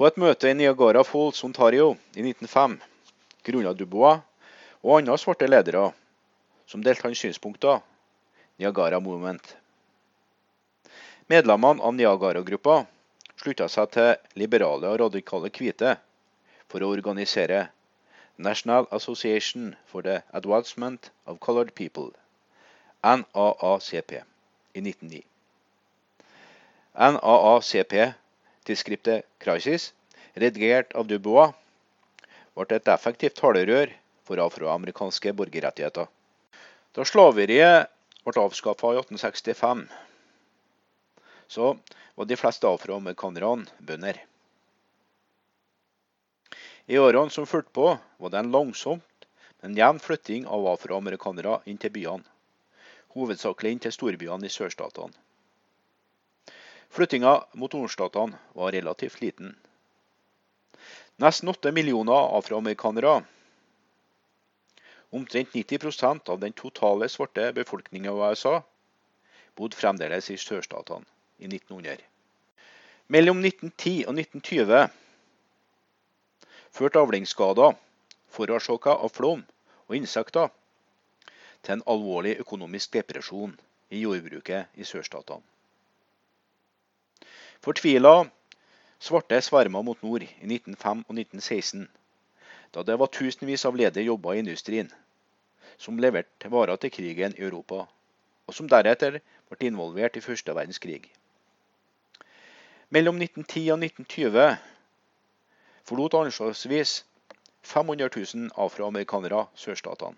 På et møte i Niagara Falls, Ontario i 1905 grunnla Dubois og andre svarte ledere som delte hans synspunkter, Niagara Movement. Medlemmene av Niagara-gruppa slutta seg til liberale og radikale hvite for å organisere National Association for the Advancement of Colored People, NAACP, i 1909. NAACP, tidsskriftet Crisis, redigert av Dubois, ble et effektivt talerør for afroamerikanske borgerrettigheter. Da slaveriet ble avskaffa i 1865, så var de fleste afroamerikanerne bønder. I årene som fulgte på, var det en langsomt, men jevn flytting av afroamerikanere inn til byene, hovedsakelig inn til storbyene i sørstatene. Flyttinga mot nordstatene var relativt liten. Nesten åtte millioner afroamerikanere, omtrent 90% av den totale svarte befolkninga i USA, bodde fremdeles i sørstatene i 1900. Mellom 1910 og 1920 førte avlingsskader forårsaka av flom og insekter til en alvorlig økonomisk depresjon i jordbruket i sørstatene. Fortvila svarte sverma mot nord i 1905 og 1916, da det var tusenvis av ledige jobber i industrien, som leverte varer til krigen i Europa, og som deretter ble involvert i første verdenskrig. Mellom 1910 og 1920 forlot anslagsvis 500 000 afroamerikanere sørstatene.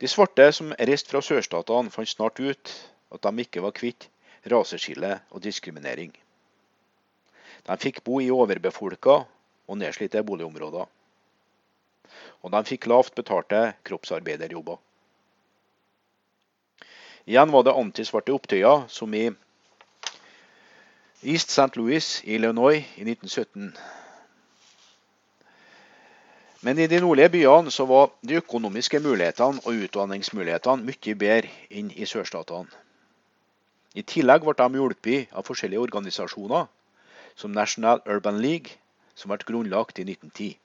De svarte som reiste fra sørstatene, fant snart ut at de ikke var kvitt raseskille og diskriminering. De fikk bo i overbefolka og nedslitte boligområder. Og de fikk lavt betalte kroppsarbeiderjobber. Igjen var det antisvarte opptøyer, som i East St. Louis i Illinois i 1917. Men i de nordlige byene så var de økonomiske mulighetene og utdanningsmulighetene mye bedre enn i sørstatene. I tillegg ble de hjulpet av forskjellige organisasjoner som National Urban League, som ble grunnlagt i 1910.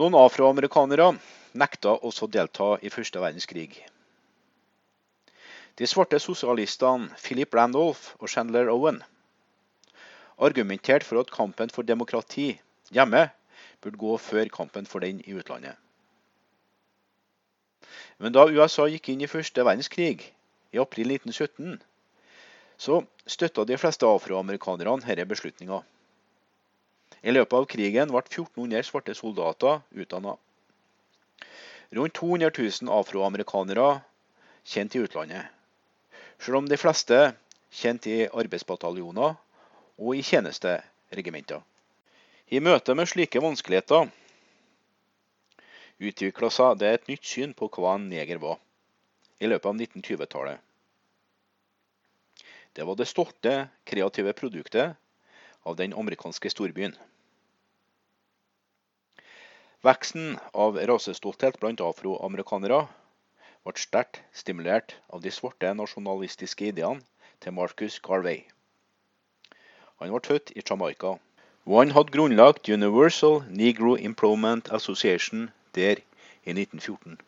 Noen afroamerikanere nekta også å delta i første verdenskrig. De svarte sosialistene Philip Randolph og Chandler Owen argumenterte for at kampen for demokrati hjemme burde gå før kampen for den i utlandet. Men da USA gikk inn i første verdenskrig i april 1917, så støtta de fleste afroamerikanerne denne beslutninga. I løpet av krigen ble 1400 svarte soldater utdanna. Rundt 200 000 afroamerikanere kjent i utlandet, selv om de fleste kjent i arbeidsbataljoner og i tjenesteregimenter. I møte med slike vanskeligheter utvikla seg det et nytt syn på hva en neger var, i løpet av 1920-tallet. Det var det stolte, kreative produktet av den amerikanske storbyen. Veksten av rasestolthet blant afroamerikanere ble sterkt stimulert av de svarte nasjonalistiske ideene til Marcus Garvey. Han ble født i Jamaica, han hadde grunnlagt Universal Negro Improvement Association der i 1914.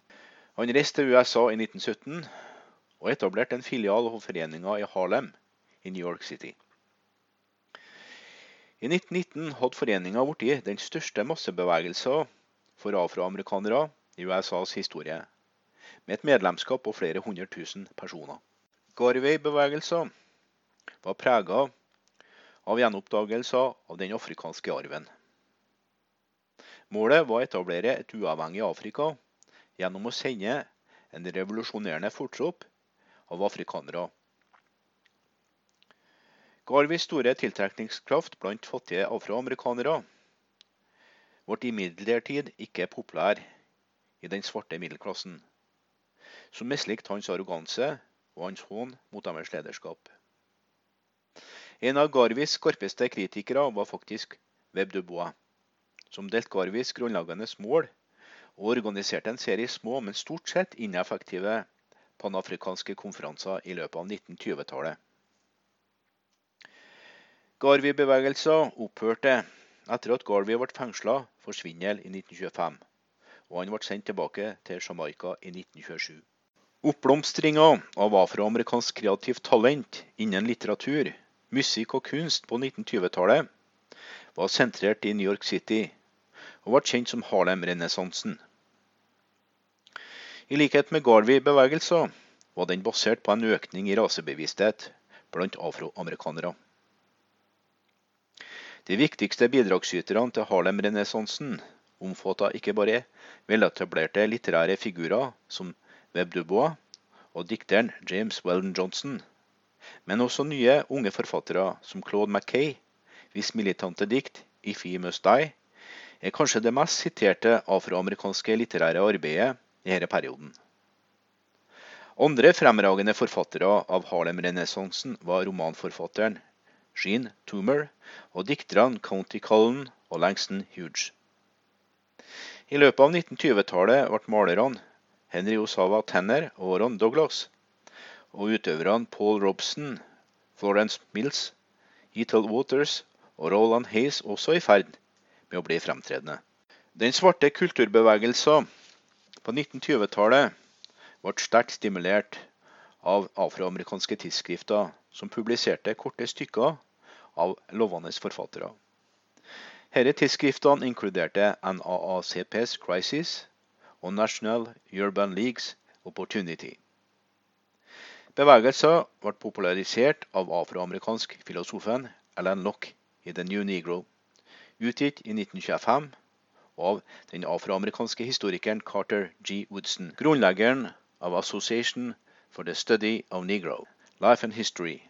Han reiste til USA i 1917 og etablerte en filial av foreninga i Harlem i New York City. I 1919 hadde foreninga blitt den største massebevegelsen for afroamerikanere i USAs historie, med et medlemskap på flere hundre tusen personer. Garvey-bevegelsen var prega av gjenoppdagelser av den afrikanske arven. Målet var å etablere et uavhengig Afrika gjennom å sende en revolusjonerende fortropp av afrikanere. Garvis store tiltrekningskraft blant fattige afroamerikanere ble imidlertid ikke populær i den svarte middelklassen, som mislikte hans arroganse og hans hån mot deres lederskap. En av Garvis skarpeste kritikere var faktisk Web Dubois, som delte Garvis grunnleggende mål og organiserte en serie små, men stort sett ineffektive panafrikanske konferanser i løpet av 1920-tallet. Garvey-bevegelsen opphørte etter at Garvey ble fengsla for svindel i 1925, og han ble sendt tilbake til Jamaica i 1927. Oppblomstringa av afroamerikansk kreativt talent innen litteratur, musikk og kunst på 1920-tallet var sentrert i New York City og ble kjent som Harlem-renessansen. I likhet med Garvey-bevegelsen var den basert på en økning i rasebevissthet blant afroamerikanere. De viktigste bidragsyterne til Harlem-renessansen omfatta ikke bare veletablerte litterære figurer som Webb Dubois og dikteren James Weldon Johnson, men også nye unge forfattere som Claude Mackay, hvis militante dikt 'If He Must Die' er kanskje det mest siterte afroamerikanske litterære arbeidet i denne perioden. Andre fremragende forfattere av Harlem-renessansen var romanforfatteren Jean Toomer og dikterne County Cullen og Langston Hughes. I løpet av 1920-tallet ble malerne Henry Osava Tanner og Ron Douglas, og utøverne Paul Robson, Florence Mills, Ethel Waters og Roland Hayes også i ferd med å bli fremtredende. Den svarte kulturbevegelsen på 1920-tallet ble sterkt stimulert av afroamerikanske tidsskrifter som publiserte korte stykker av lovende forfattere. Disse tidsskriftene inkluderte NAACPs Crisis og National Urban Leagues Opportunity. Bevegelsen ble popularisert av afroamerikansk filosofen Alan Locke i The New Negro, utgitt i 1925 av den afroamerikanske historikeren Carter G. Woodson, grunnleggeren av Association for the Study of Negro, Life and History,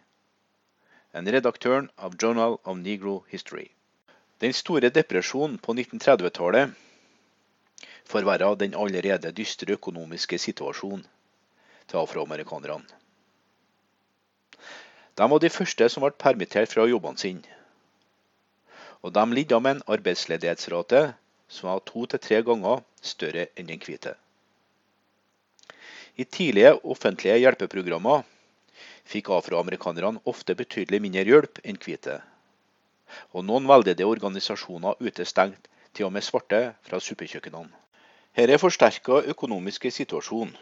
en redaktøren av Journal of Negro History. Den store depresjonen på 1930-tallet forverra den allerede dystre økonomiske situasjonen til afroamerikanerne. De var de første som ble permittert fra jobbene sine. Og de lidde med en arbeidsledighetsrate som var to til tre ganger større enn den hvite. I tidlige offentlige hjelpeprogrammer fikk afroamerikanerne ofte betydelig mindre hjelp enn hvite. Og noen veldedige organisasjoner utestengt til og med svarte fra suppekjøkkenene. er forsterka økonomiske situasjonen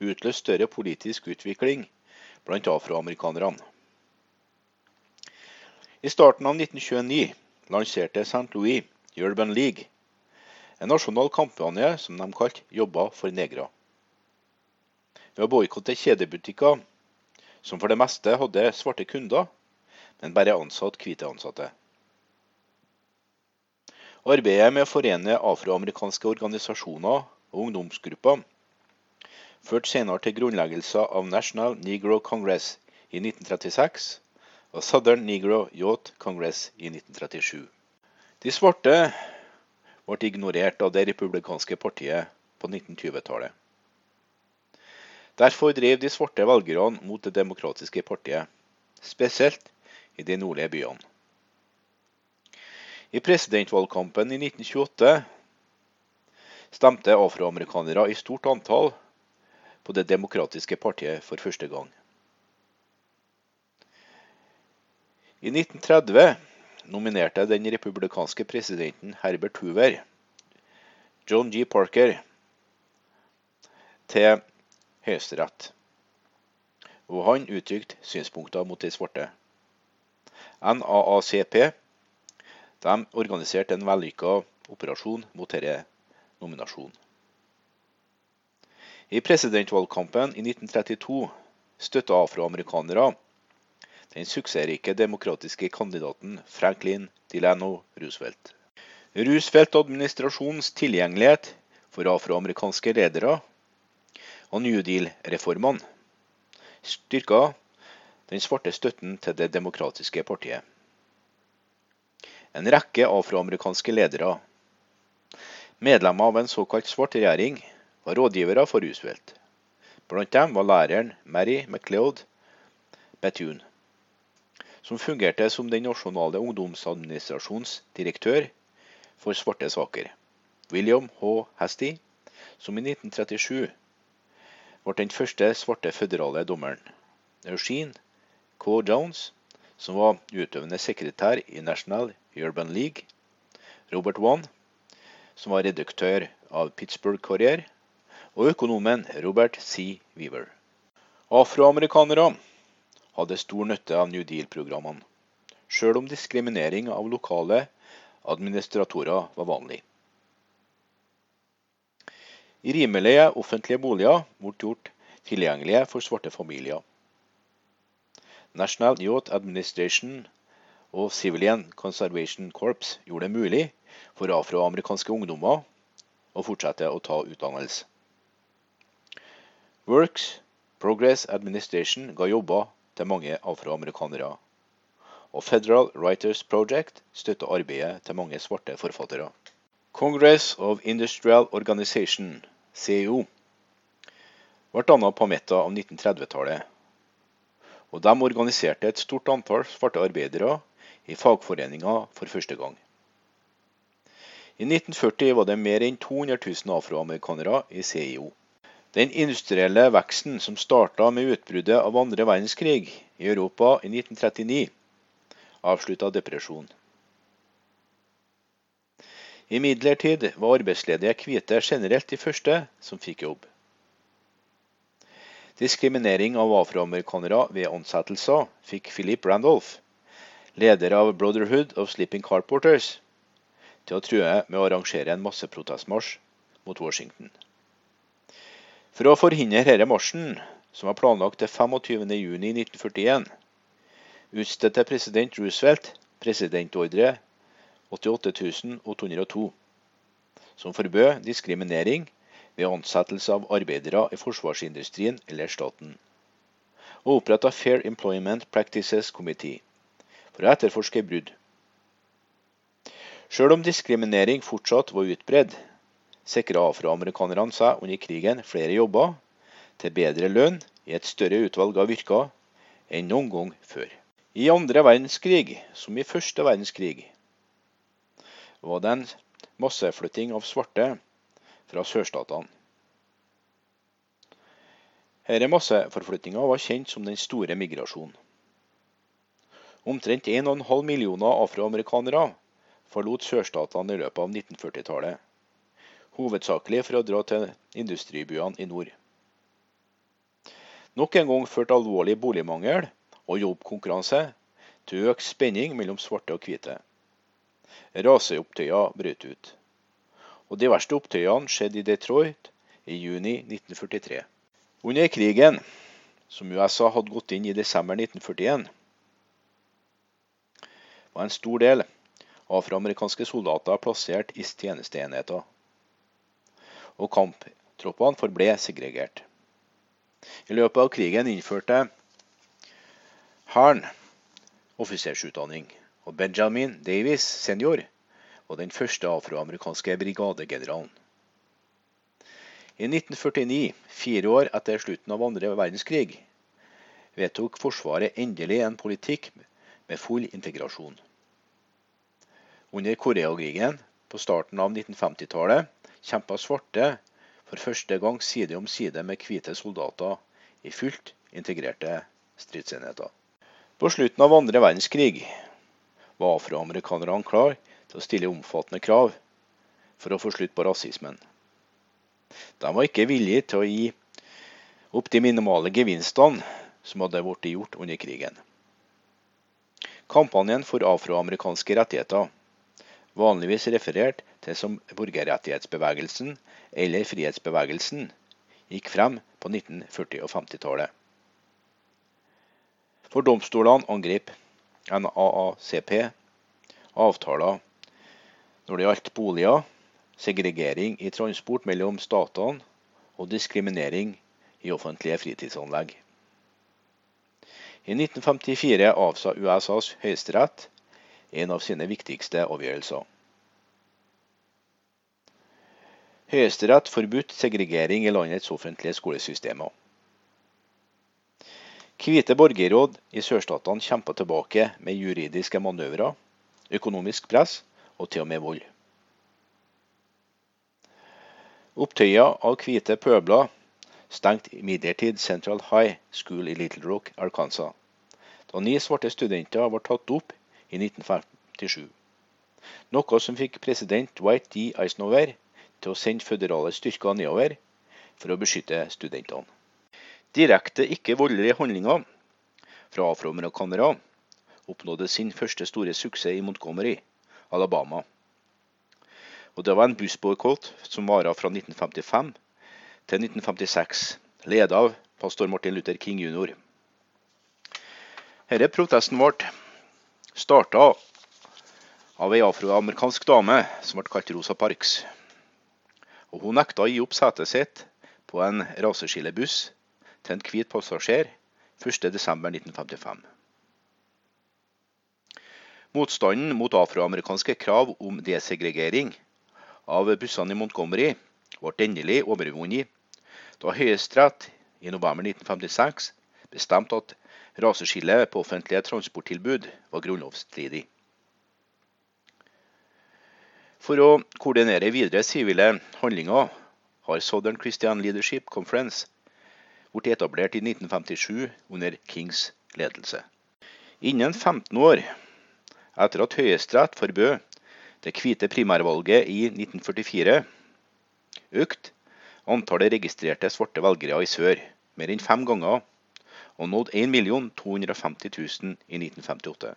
utløste større politisk utvikling blant afroamerikanerne. I starten av 1929 lanserte St. Louis Urban League, en nasjonal kampanje som de kalte 'Jobber for negre'. Ved å boikotte kjedebutikker, som for det meste hadde svarte kunder, men bare ansatt hvite ansatte. Arbeidet med å forene afroamerikanske organisasjoner og ungdomsgrupper førte senere til grunnleggelse av National Negro Congress i 1936 og Southern Negro Yacht Congress i 1937. De svarte ble ignorert av det republikanske partiet på 1920-tallet. Derfor drev de svarte velgerne mot det demokratiske partiet, spesielt i de nordlige byene. I presidentvalgkampen i 1928 stemte afroamerikanere i stort antall på Det demokratiske partiet for første gang. I 1930 nominerte den republikanske presidenten Herbert Hoover John G. Parker til Høyesterett, og han uttrykte synspunkter mot de svarte. NAACP de organiserte en vellykka operasjon mot denne nominasjonen. I presidentvalgkampen i 1932 støtta afroamerikanere den suksessrike demokratiske kandidaten Franklin Delano Roosevelt. Roosevelt-administrasjonens tilgjengelighet for afroamerikanske ledere og New Deal-reformene styrka den svarte støtten til Det demokratiske partiet. En rekke afroamerikanske ledere, medlemmer av en såkalt svart regjering, var rådgivere for Roosevelt. Blant dem var læreren Mary McLeod Bethune som fungerte som den nasjonale ungdomsadministrasjons direktør for svarte saker. William H. Hasty, som i 1937 ble den første svarte føderale dommeren. Eugene K. Jones, som var utøvende sekretær i National Urban League, Robert Wan, som var redaktør av Pittsburgh Courier, og økonomen Robert C. Weaver. Afroamerikanere hadde stor nytte av New Deal-programmene, sjøl om diskriminering av lokale administratorer var vanlig. Rimelige offentlige boliger ble gjort tilgjengelige for svarte familier. National Youth Administration og Civilian Conservation Corps gjorde det mulig for afroamerikanske ungdommer å fortsette å ta utdannelse. Works Progress Administration ga jobber til mange afroamerikanere. Og Federal Writers Project støtter arbeidet til mange svarte forfattere. Congress of Industrial Organization, CEO, ble dannet på midten av 1930-tallet. Og de organiserte et stort antall svarte arbeidere i fagforeninger for første gang. I 1940 var det mer enn 200 000 afroamerikanere i CIO. Den industrielle veksten som starta med utbruddet av andre verdenskrig i Europa i 1939, avslutta depresjonen. Imidlertid var arbeidsledige hvite generelt de første som fikk jobb. Diskriminering av afroamerikanere ved ansettelser fikk Philip Randolph leder av Brotherhood of Sleeping Carporters, til å true med å arrangere en masseprotestmarsj mot Washington. For å forhindre denne marsjen, som var planlagt til 25.6.1941, utstedte president Roosevelt presidentordre 88.802, som forbød diskriminering ved ansettelse av arbeidere i forsvarsindustrien eller staten, og oppretta Fair Employment Practices Committee, for å etterforske brudd. Sjøl om diskriminering fortsatt var utbredd, sikra afroamerikanerne seg under krigen flere jobber til bedre lønn i et større utvalg av yrker enn noen gang før. I andre verdenskrig, som i første verdenskrig, var det en masseflytting av svarte fra sørstatene. Denne masseforflyttinga var kjent som den store migrasjonen. Omtrent 1,5 millioner afroamerikanere forlot sørstatene i løpet av 1940-tallet, hovedsakelig for å dra til industribyene i nord. Nok en gang førte alvorlig boligmangel og jobbkonkurranse til økt spenning mellom svarte og hvite. Raseopptøyer brøt ut. Og De verste opptøyene skjedde i Detroit i juni 1943. Under krigen, som USA hadde gått inn i desember 1941, var en stor del afroamerikanske soldater plassert i tjenesteenheter, og kamptroppene forble segregert. I løpet av krigen innførte Hæren offisersutdanning, og Benjamin Davis senior var den første afroamerikanske brigadegeneralen. I 1949, fire år etter slutten av andre verdenskrig, vedtok Forsvaret endelig en politikk med full integrasjon. Under Koreakrigen på starten av 1950-tallet kjempa svarte for første gang side om side med hvite soldater i fullt integrerte stridsenheter. På slutten av andre verdenskrig var afroamerikanerne klar til å stille omfattende krav for å få slutt på rasismen. De var ikke villige til å gi opp de minimale gevinstene som hadde blitt gjort under krigen. Kampanjen for afroamerikanske rettigheter, vanligvis referert til som borgerrettighetsbevegelsen eller frihetsbevegelsen, gikk frem på 1940- og 50-tallet. For domstolene angrep NAACP avtaler når det gjaldt boliger, segregering i transport mellom statene og diskriminering i offentlige fritidsanlegg. I 1954 avsa USAs høyesterett en av sine viktigste avgjørelser. Høyesterett forbudt segregering i landets offentlige skolesystemer. Hvite borgerråd i sørstatene kjempa tilbake med juridiske manøvrer, økonomisk press og til og med vold. Opptøyer av hvite pøbler stengte imidlertid Central High School i Little Rock, Arkansas, da ni svarte studenter var tatt opp i 1957. Noe som fikk president Dwight D. Eisenhower til å sende føderale styrker nedover for å beskytte studentene. Direkte ikke-voldelige handlinger fra afroamerikanere oppnådde sin første store suksess i Montgomery, Alabama. Og Det var en bussboikott som varte fra 1955 til 1956, ledet av pastor Martin Luther King jr. Denne protesten ble starta av ei afroamerikansk dame som ble kalt Rosa Parks. Og Hun nekta å gi opp setet sitt på en raseskillebuss til en hvit passasjer 1.12.1955. Motstanden mot afroamerikanske krav om desegregering av bussene i Montgomery ble endelig overvunnet da Høyesterett i november 1956 bestemte at raseskillet på offentlige transporttilbud var grunnlovsstridig. For å koordinere videre sivile handlinger har Southern Christian Leadership Conference blitt etablert i 1957 under Kings ledelse. Innen 15 år etter at Høyesterett forbød det hvite primærvalget i 1944, økte antallet registrerte svarte velgere i sør mer enn fem ganger, og nådde 1 250 000 i 1958.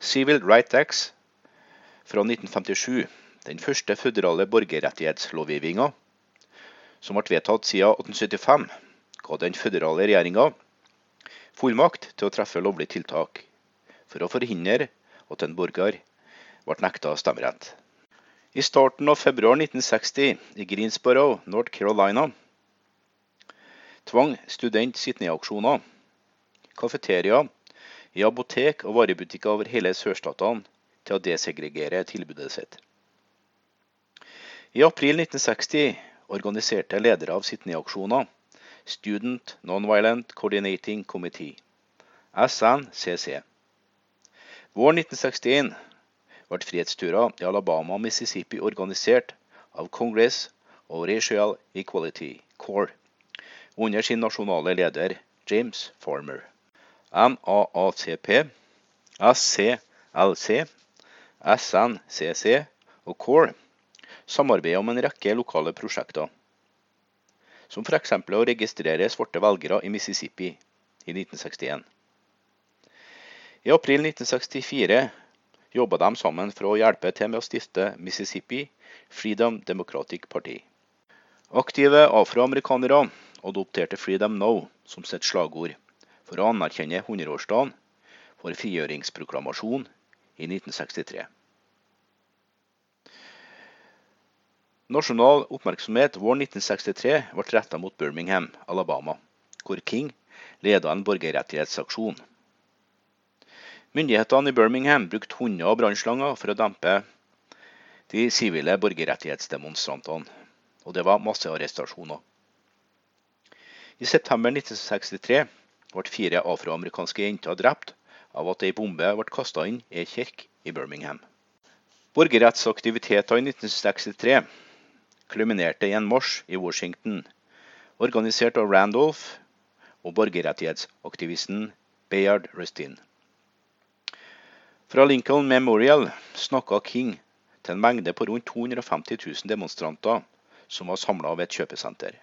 Civil Rights Acts fra 1957, den første føderale borgerrettighetslovgivninga som ble vedtatt siden 1875, ga den føderale regjeringa fullmakt til å treffe lovlige tiltak for å forhindre at en borger ble nekta stemmerett. I starten av februar 1960 i Greensboro, North Carolina, tvang student sitt-ned-aksjoner, kafeteria, i apotek og varebutikker over hele sørstatene til å desegregere tilbudet sitt. I april 1960 organiserte ledere av sitt-ned-aksjoner Student Nonviolent Coordinating Committee, SNCC. Våren 1961 ble frihetsturer i Alabama og Mississippi organisert av Congress of Racial Equality, CORE, under sin nasjonale leder James Farmer. NAACP, SCLC, SNCC og CORE samarbeider om en rekke lokale prosjekter, som f.eks. å registrere svarte velgere i Mississippi i 1961. I april 1964 jobba de sammen for å hjelpe til med å stifte Mississippi Freedom Democratic Party. Aktive afroamerikanere adopterte 'Freedom Now' som sitt slagord for å anerkjenne 100-årsdagen for frigjøringsproklamasjon i 1963. Nasjonal oppmerksomhet våren 1963 ble retta mot Birmingham, Alabama, hvor King leda en borgerrettighetsaksjon Myndighetene i Birmingham brukte hunder og brannslanger for å dempe de sivile borgerrettighetsdemonstrantene, og det var massearrestasjoner. I september 1963 ble fire afroamerikanske jenter drept av at ei bombe ble kasta inn i ei kirke i Birmingham. Borgerrettsaktiviteter i 1963 kulminerte i en marsj i Washington, organisert av Randolph og borgerrettighetsaktivisten Bayard Rustin. Fra Lincoln Memorial snakka King til en mengde på rundt 250 000 demonstranter som var samla ved et kjøpesenter.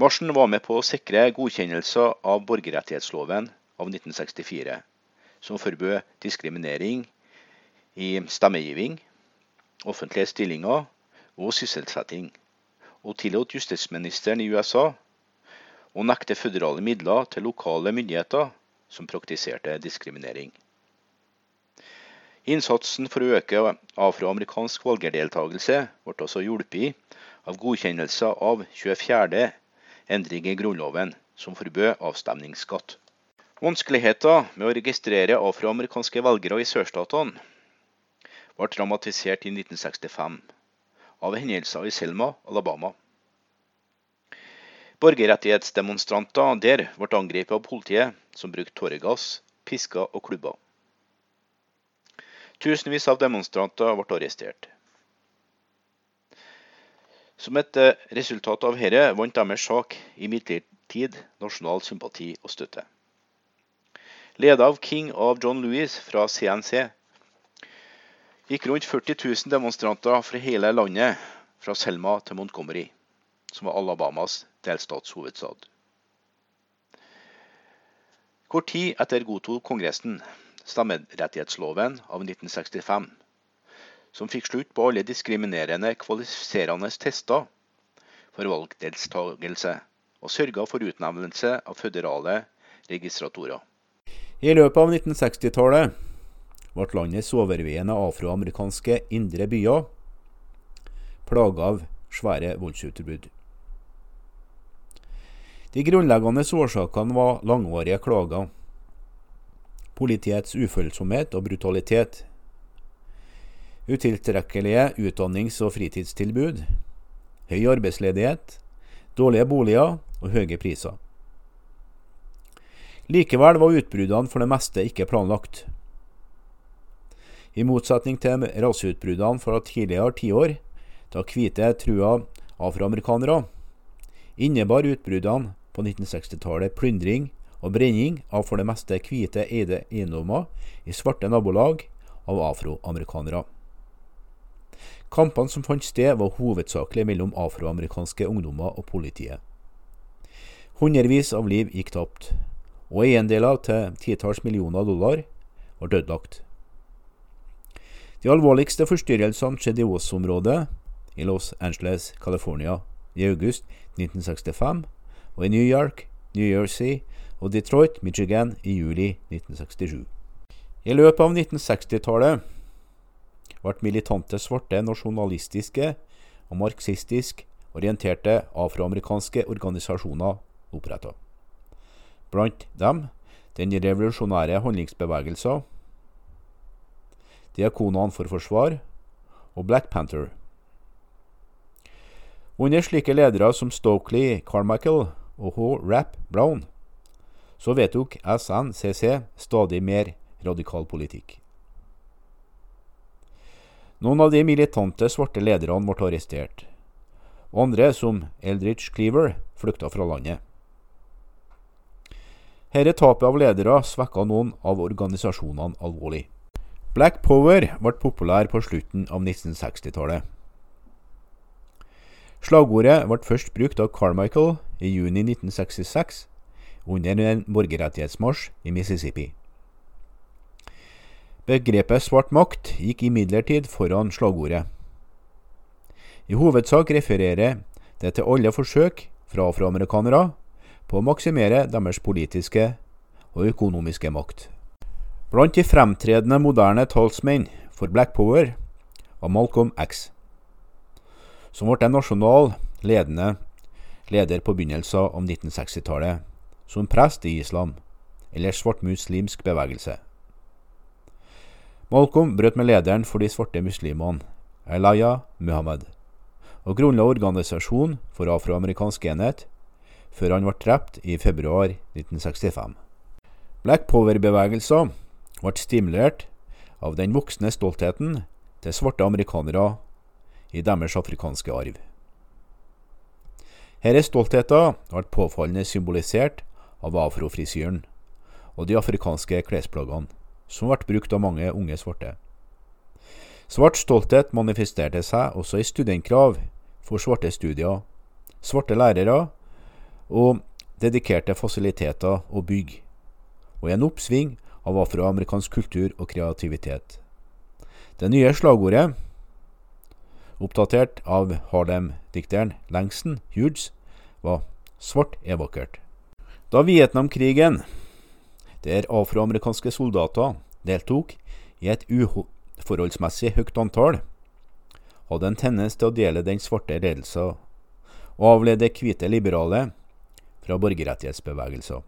Marsjen var med på å sikre godkjennelse av borgerrettighetsloven av 1964, som forbød diskriminering i stemmegiving, offentlige stillinger og sysselsetting, og tillot justisministeren i USA å nekte føderale midler til lokale myndigheter som praktiserte diskriminering. Innsatsen for å øke afroamerikansk valgerdeltakelse ble også hjulpet av godkjennelse av 24. endring i Grunnloven, som forbød avstemningsskatt. Vanskeligheter med å registrere afroamerikanske velgere i sørstatene ble dramatisert i 1965 av hendelser i Selma, Alabama. Borgerrettighetsdemonstranter der ble angrepet av politiet, som brukte tåregass, pisker og klubber. Tusenvis av demonstranter ble arrestert. Som et eh, resultat av dette vant deres sak imidlertid nasjonal sympati og støtte. ledet av King og John Lewis fra CNC, gikk rundt 40 000 demonstranter fra hele landet, fra Selma til Montgomery, som var Alabamas delstatshovedstad. Kort tid etter godtok Kongressen stemmerettighetsloven av 1965, som fikk slutt på alle diskriminerende kvalifiserende tester for valgdeltakelse, og sørga for utnevnelse av føderale registratorer. I løpet av 1960-tallet ble landets overveiende afroamerikanske indre byer plaga av svære voldsutbrudd. De grunnleggende årsakene var langvarige klager, politiets ufølsomhet og brutalitet, utilstrekkelige utdannings- og fritidstilbud, høy arbeidsledighet, dårlige boliger og høye priser. Likevel var utbruddene for det meste ikke planlagt. I motsetning til raseutbruddene fra tidligere tiår, da hvite trua afroamerikanere, innebar utbruddene på 1960-tallet plyndring og brenning av for det meste hvite eide eiendommer i svarte nabolag av afroamerikanere. Kampene som fant sted, var hovedsakelig mellom afroamerikanske ungdommer og politiet. Hundrevis av liv gikk tapt, og eiendeler til titalls millioner dollar var dødlagt. De alvorligste forstyrrelsene skjedde i Ås-området i Los Angeles, California i august 1965 og i New York, New Jersey og Detroit, Michigan i juli 1967. I løpet av 1960-tallet ble militante svarte nasjonalistiske og marxistisk orienterte afroamerikanske organisasjoner oppretta. Blant dem den revolusjonære handlingsbevegelsen, Diakonene for forsvar og Black Panther. Under slike ledere som Stokely Carmichael og H. Rapp Brown, så vedtok SNCC stadig mer radikal politikk. Noen av de militante svarte lederne ble arrestert, og andre, som Eldridge Cleaver, flykta fra landet. Dette tapet av ledere svekka noen av organisasjonene alvorlig. Black Power ble populær på slutten av 1960-tallet. Slagordet ble først brukt av Carmichael i juni 1966 under en borgerrettighetsmarsj i Mississippi. Begrepet svart makt gikk imidlertid foran slagordet. I hovedsak refererer det til alle forsøk fra afroamerikanere på å maksimere deres politiske og økonomiske makt. Blant de fremtredende moderne talsmenn for Black Power var Malcolm X, som ble en nasjonal ledende leder på begynnelsen av 1960-tallet, som prest i islam, eller svart muslimsk bevegelse. Malcolm brøt med lederen for de svarte muslimene, Elaya Muhammad, og grunnla Organisasjonen for afroamerikansk enhet, før han ble drept i februar 1965. Black power-bevegelser ble stimulert av den voksne stoltheten til svarte amerikanere i deres afrikanske arv. Denne stoltheten ble påfallende symbolisert av afrofrisyren og de afrikanske klesplaggene, som ble brukt av mange unge svarte. Svart stolthet manifesterte seg også i studentkrav for svarte studier, svarte lærere og dedikerte fasiliteter og bygg, og en oppsving av afroamerikansk kultur og kreativitet. Det nye slagordet oppdatert av Harlem-dikteren Langston Hughes, var 'Svart er vakkert'. Da Vietnamkrigen, der afroamerikanske soldater deltok i et uforholdsmessig høyt antall, hadde en tendens til å dele den svarte ledelsen og avlede hvite liberale fra borgerrettighetsbevegelser.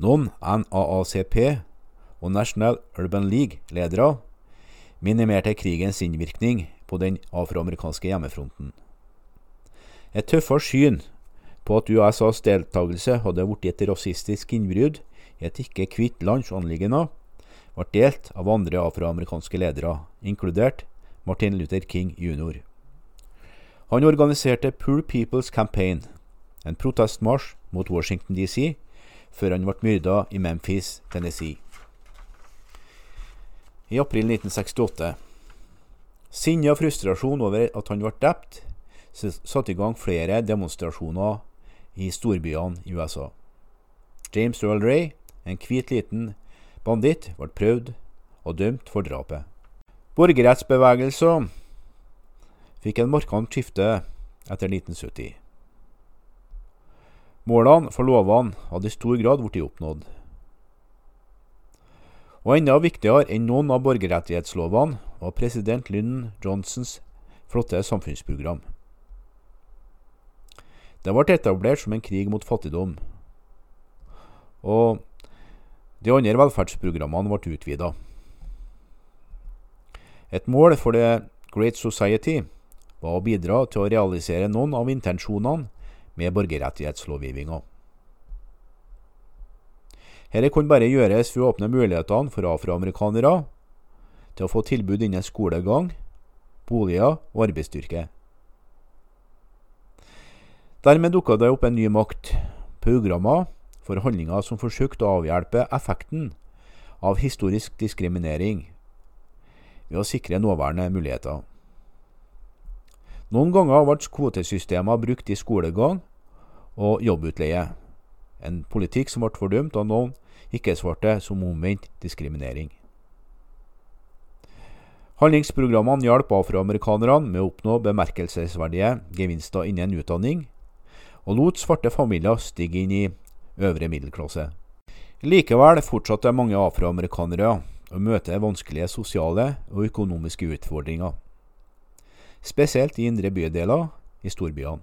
Noen NAACP og National Urban League-ledere minimerte krigens innvirkning på den afroamerikanske hjemmefronten. Et tøffere syn på at USAs deltakelse hadde blitt et rasistisk innbrudd i et ikke-hvitt lands anliggender, ble delt av andre afroamerikanske ledere, inkludert Martin Luther King jr. Han organiserte Poor People's Campaign, en protestmarsj mot Washington DC, før han ble myrda i Memphis, Tennessee. I april 1968. Sinne og frustrasjon over at han ble drept, satte i gang flere demonstrasjoner i storbyene i USA. James Earl Ray, en hvit liten banditt, ble prøvd og dømt for drapet. Borgerrettsbevegelsen fikk en markant skifte etter 1970. Målene for lovene hadde i stor grad blitt oppnådd. Og enda viktigere enn noen av borgerrettighetslovene var president Lyndon Johnsons flotte samfunnsprogram. Det ble etablert som en krig mot fattigdom, og de andre velferdsprogrammene ble utvida. Et mål for The Great Society var å bidra til å realisere noen av intensjonene med borgerrettighetslovgivninga. Dette kunne bare gjøres ved å åpne mulighetene for afroamerikanere til å få tilbud innen skolegang, boliger og arbeidsstyrke. Dermed dukka det opp en ny makt, programmer for handlinger som forsøkte å avhjelpe effekten av historisk diskriminering ved å sikre nåværende muligheter. Noen ganger ble kvotesystemer brukt i skolegang og jobbutleie, en politikk som ble fordømt av noen ikke-svarte som omvendt diskriminering. Handlingsprogrammene hjalp afroamerikanerne med å oppnå bemerkelsesverdige gevinster innen utdanning, og lot svarte familier stige inn i øvre middelklasse. Likevel fortsatte mange afroamerikanere å møte vanskelige sosiale og økonomiske utfordringer, spesielt i indre bydeler i storbyene.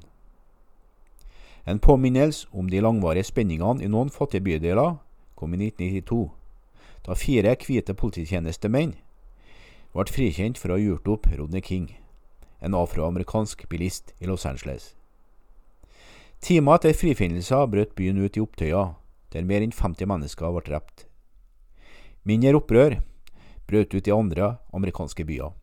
En påminnelse om de langvarige spenningene i noen fattige bydeler kom i 1992, da fire hvite polititjenestemenn ble frikjent for å ha gjort opp Rodney King, en afroamerikansk bilist i Los Angeles. Timer etter frifinnelsen brøt byen ut i opptøyer, der mer enn 50 mennesker ble drept. Mindre opprør brøt ut i andre amerikanske byer.